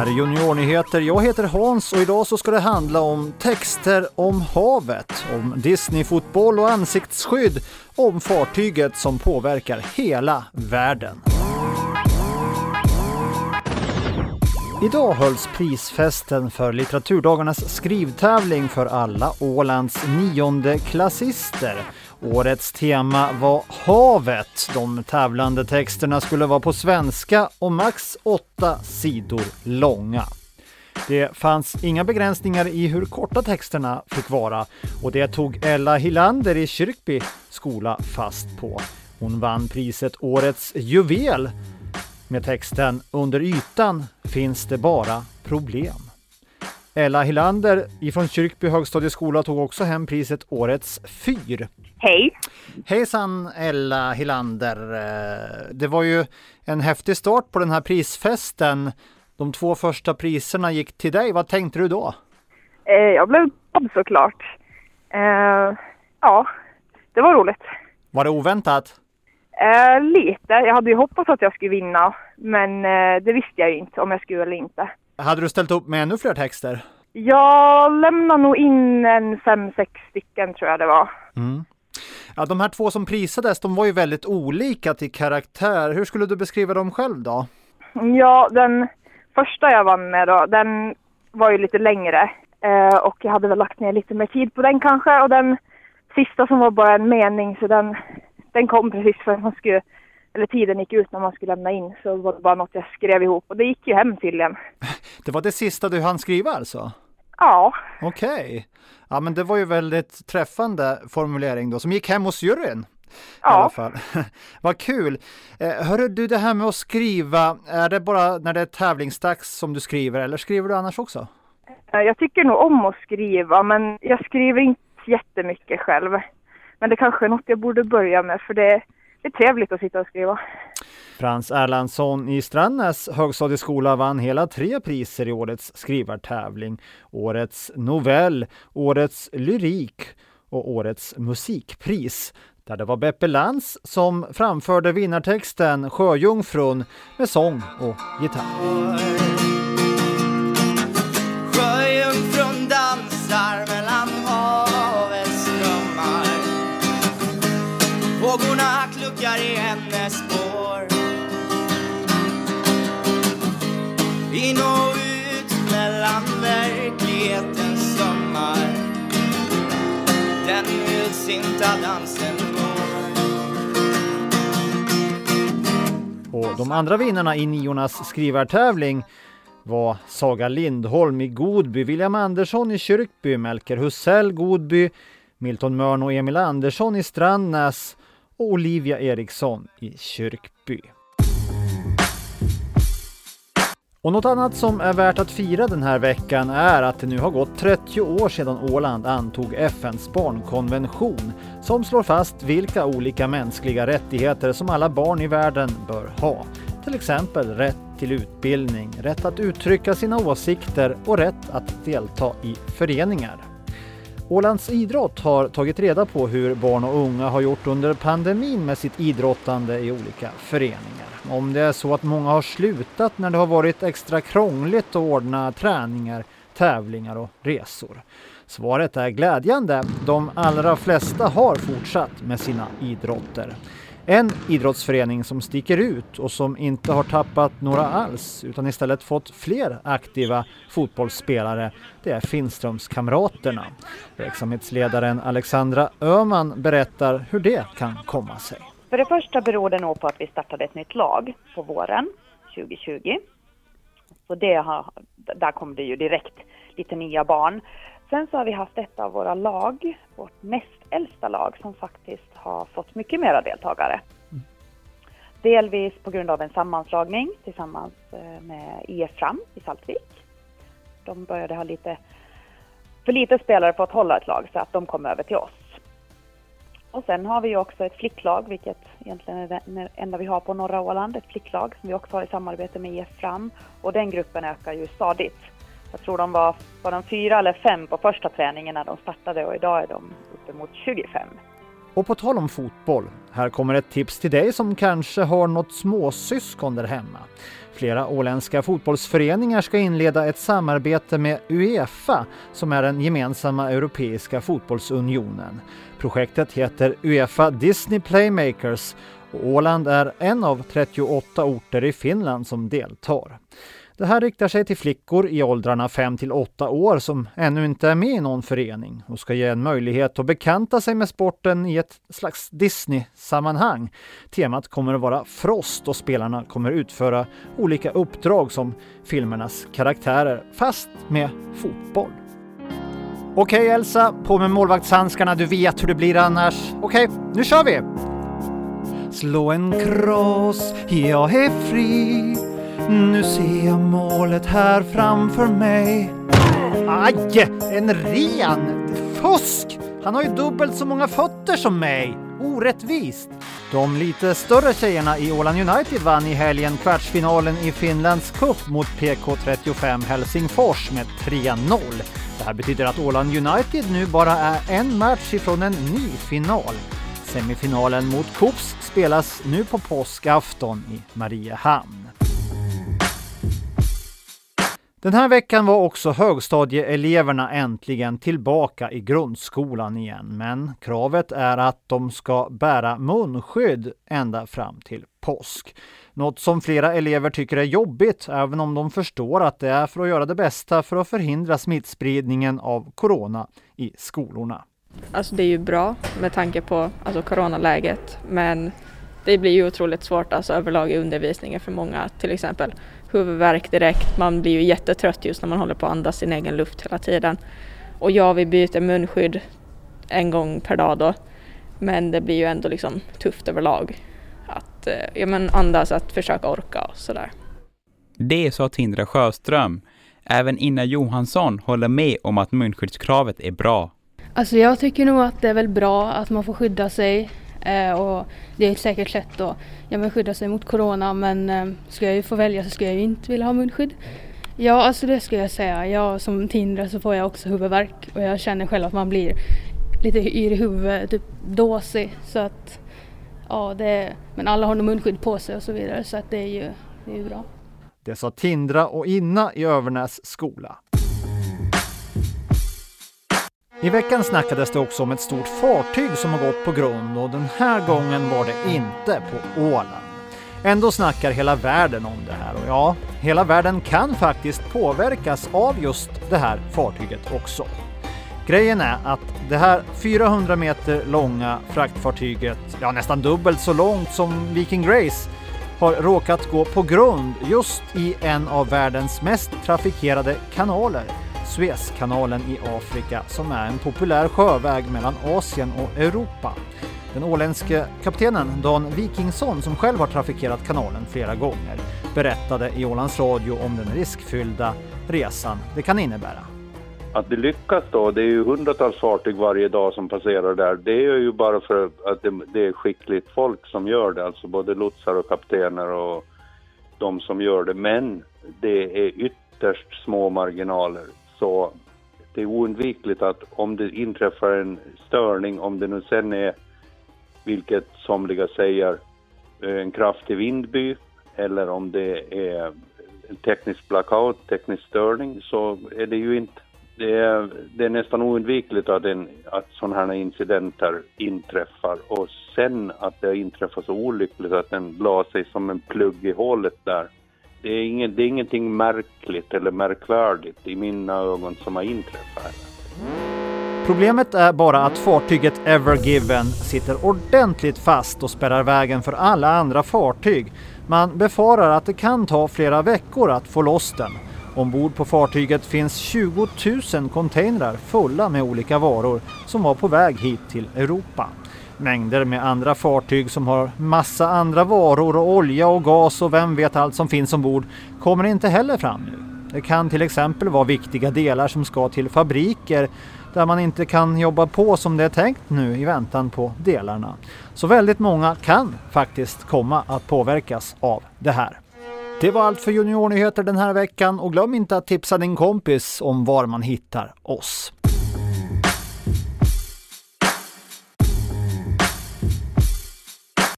här är Juniornyheter. Jag heter Hans och idag så ska det handla om texter om havet, om Disney-fotboll och ansiktsskydd, om fartyget som påverkar hela världen. Idag hölls prisfesten för litteraturdagarnas skrivtävling för alla Ålands nionde klassister. Årets tema var havet. De tävlande texterna skulle vara på svenska och max åtta sidor långa. Det fanns inga begränsningar i hur korta texterna fick vara och det tog Ella Hillander i Kyrkby skola fast på. Hon vann priset Årets juvel med texten Under ytan finns det bara problem. Ella Hillander ifrån Kyrkby högstadieskola tog också hem priset Årets fyr. Hej! Hejsan Ella Hillander! Eh, det var ju en häftig start på den här prisfesten. De två första priserna gick till dig. Vad tänkte du då? Eh, jag blev glad såklart. Eh, ja, det var roligt. Var det oväntat? Lite. Jag hade ju hoppats att jag skulle vinna, men det visste jag ju inte om jag skulle eller inte. Hade du ställt upp med ännu fler texter? Jag lämnade nog in en fem, sex stycken tror jag det var. Mm. Ja, de här två som prisades, de var ju väldigt olika till karaktär. Hur skulle du beskriva dem själv då? Ja, den första jag vann med då, den var ju lite längre eh, och jag hade väl lagt ner lite mer tid på den kanske och den sista som var bara en mening så den, den kom precis för att man skulle, eller tiden gick ut när man skulle lämna in så var det bara något jag skrev ihop och det gick ju hem tydligen. Det var det sista du hann skriva alltså? Ja. Okej. Okay. Ja, men det var ju väldigt träffande formulering då som gick hem hos juryn. Ja. I alla fall. Vad kul! Eh, hörru du, det här med att skriva, är det bara när det är tävlingsdags som du skriver eller skriver du annars också? Eh, jag tycker nog om att skriva, men jag skriver inte jättemycket själv. Men det kanske är något jag borde börja med, för det är trevligt att sitta och skriva. Frans Erlandsson i Strandnäs högstadieskola vann hela tre priser i årets skrivartävling. Årets novell, årets lyrik och årets musikpris. Där det var Beppe Lantz som framförde vinnartexten Sjöjungfrun med sång och gitarr. In och ut mellan verklighetens sommar. Den vildsinta dansen Och de andra vinnarna i niornas skrivartävling var Saga Lindholm i Godby, William Andersson i Kyrkby, Melker Hussell Godby, Milton Mörn och Emil Andersson i Strandnäs och Olivia Eriksson i Kyrkby. Och något annat som är värt att fira den här veckan är att det nu har gått 30 år sedan Åland antog FNs barnkonvention som slår fast vilka olika mänskliga rättigheter som alla barn i världen bör ha. Till exempel rätt till utbildning, rätt att uttrycka sina åsikter och rätt att delta i föreningar. Ålands idrott har tagit reda på hur barn och unga har gjort under pandemin med sitt idrottande i olika föreningar. Om det är så att många har slutat när det har varit extra krångligt att ordna träningar, tävlingar och resor. Svaret är glädjande. De allra flesta har fortsatt med sina idrotter. En idrottsförening som sticker ut och som inte har tappat några alls utan istället fått fler aktiva fotbollsspelare det är Finströmskamraterna. Verksamhetsledaren Alexandra Öman berättar hur det kan komma sig. För det första beror det nog på att vi startade ett nytt lag på våren 2020. Så det har, där kom det ju direkt lite nya barn. Sen så har vi haft ett av våra lag, vårt näst äldsta lag, som faktiskt har fått mycket mera deltagare. Mm. Delvis på grund av en sammanslagning tillsammans eh, med IF Fram i Saltvik. De började ha lite för lite spelare för att hålla ett lag så att de kom över till oss. Och sen har vi ju också ett flicklag, vilket egentligen är det enda vi har på norra Åland, ett flicklag som vi också har i samarbete med IF Fram. Och den gruppen ökar ju stadigt. Jag tror de var, var de fyra eller fem på första träningen när de startade och idag är de uppemot 25. Och på tal om fotboll, här kommer ett tips till dig som kanske har något småsyskon där hemma. Flera åländska fotbollsföreningar ska inleda ett samarbete med Uefa som är den gemensamma europeiska fotbollsunionen. Projektet heter Uefa Disney Playmakers och Åland är en av 38 orter i Finland som deltar. Det här riktar sig till flickor i åldrarna 5 till 8 år som ännu inte är med i någon förening och ska ge en möjlighet att bekanta sig med sporten i ett slags Disney-sammanhang. Temat kommer att vara Frost och spelarna kommer utföra olika uppdrag som filmernas karaktärer, fast med fotboll. Okej Elsa, på med målvaktshandskarna, du vet hur det blir annars. Okej, nu kör vi! Slå en kross, jag är fri nu ser jag målet här framför mig. Aj! En ren! Fusk! Han har ju dubbelt så många fötter som mig. Orättvist! De lite större tjejerna i Åland United vann i helgen kvartsfinalen i Finlands Cup mot PK35 Helsingfors med 3-0. Det här betyder att Åland United nu bara är en match ifrån en ny final. Semifinalen mot Kops spelas nu på påskafton i Mariehamn. Den här veckan var också högstadieeleverna äntligen tillbaka i grundskolan igen, men kravet är att de ska bära munskydd ända fram till påsk. Något som flera elever tycker är jobbigt, även om de förstår att det är för att göra det bästa för att förhindra smittspridningen av corona i skolorna. Alltså det är ju bra med tanke på alltså coronaläget, men det blir ju otroligt svårt alltså överlag i undervisningen för många, till exempel huvudvärk direkt. Man blir ju jättetrött just när man håller på att andas sin egen luft hela tiden. Och ja, vi byter munskydd en gång per dag då. Men det blir ju ändå liksom tufft överlag. Att eh, ja, men andas, att försöka orka och sådär. Det sa Tindra Sjöström. Även Inna Johansson håller med om att munskyddskravet är bra. Alltså jag tycker nog att det är väl bra att man får skydda sig Eh, och det är ett säkert sätt att ja, men skydda sig mot corona men eh, ska jag ju få välja så skulle jag ju inte vilja ha munskydd. Ja, alltså det skulle jag säga. Jag som Tindra så får jag också huvudvärk och jag känner själv att man blir lite yr i huvudet, typ dåsig. Så att, ja, det är, men alla har nog munskydd på sig och så vidare så att det är ju, det är ju bra. Det sa Tindra och Inna i Övernäs skola. I veckan snackades det också om ett stort fartyg som har gått på grund och den här gången var det inte på Åland. Ändå snackar hela världen om det här och ja, hela världen kan faktiskt påverkas av just det här fartyget också. Grejen är att det här 400 meter långa fraktfartyget, ja nästan dubbelt så långt som Viking Grace, har råkat gå på grund just i en av världens mest trafikerade kanaler Suezkanalen i Afrika som är en populär sjöväg mellan Asien och Europa. Den åländske kaptenen Dan Wikingsson som själv har trafikerat kanalen flera gånger berättade i Ålands Radio om den riskfyllda resan det kan innebära. Att det lyckas då, det är ju hundratals fartyg varje dag som passerar där. Det är ju bara för att det, det är skickligt folk som gör det, alltså både lotsar och kaptener och de som gör det. Men det är ytterst små marginaler. Så det är oundvikligt att om det inträffar en störning, om det nu sen är, vilket somliga säger, eh, en kraftig vindby eller om det är en teknisk blackout, teknisk störning, så är det ju inte det är, det är nästan oundvikligt att, en, att sådana här incidenter inträffar. Och sen att det inträffar så olyckligt att den la sig som en plugg i hålet där det är, inget, det är ingenting märkligt eller märkvärdigt i mina ögon som har inträffat. Problemet är bara att fartyget Ever Given sitter ordentligt fast och spärrar vägen för alla andra fartyg. Man befarar att det kan ta flera veckor att få loss den. Ombord på fartyget finns 20 000 containrar fulla med olika varor som var på väg hit till Europa mängder med andra fartyg som har massa andra varor och olja och gas och vem vet allt som finns ombord kommer inte heller fram nu. Det kan till exempel vara viktiga delar som ska till fabriker där man inte kan jobba på som det är tänkt nu i väntan på delarna. Så väldigt många kan faktiskt komma att påverkas av det här. Det var allt för Juniornyheter den här veckan och glöm inte att tipsa din kompis om var man hittar oss.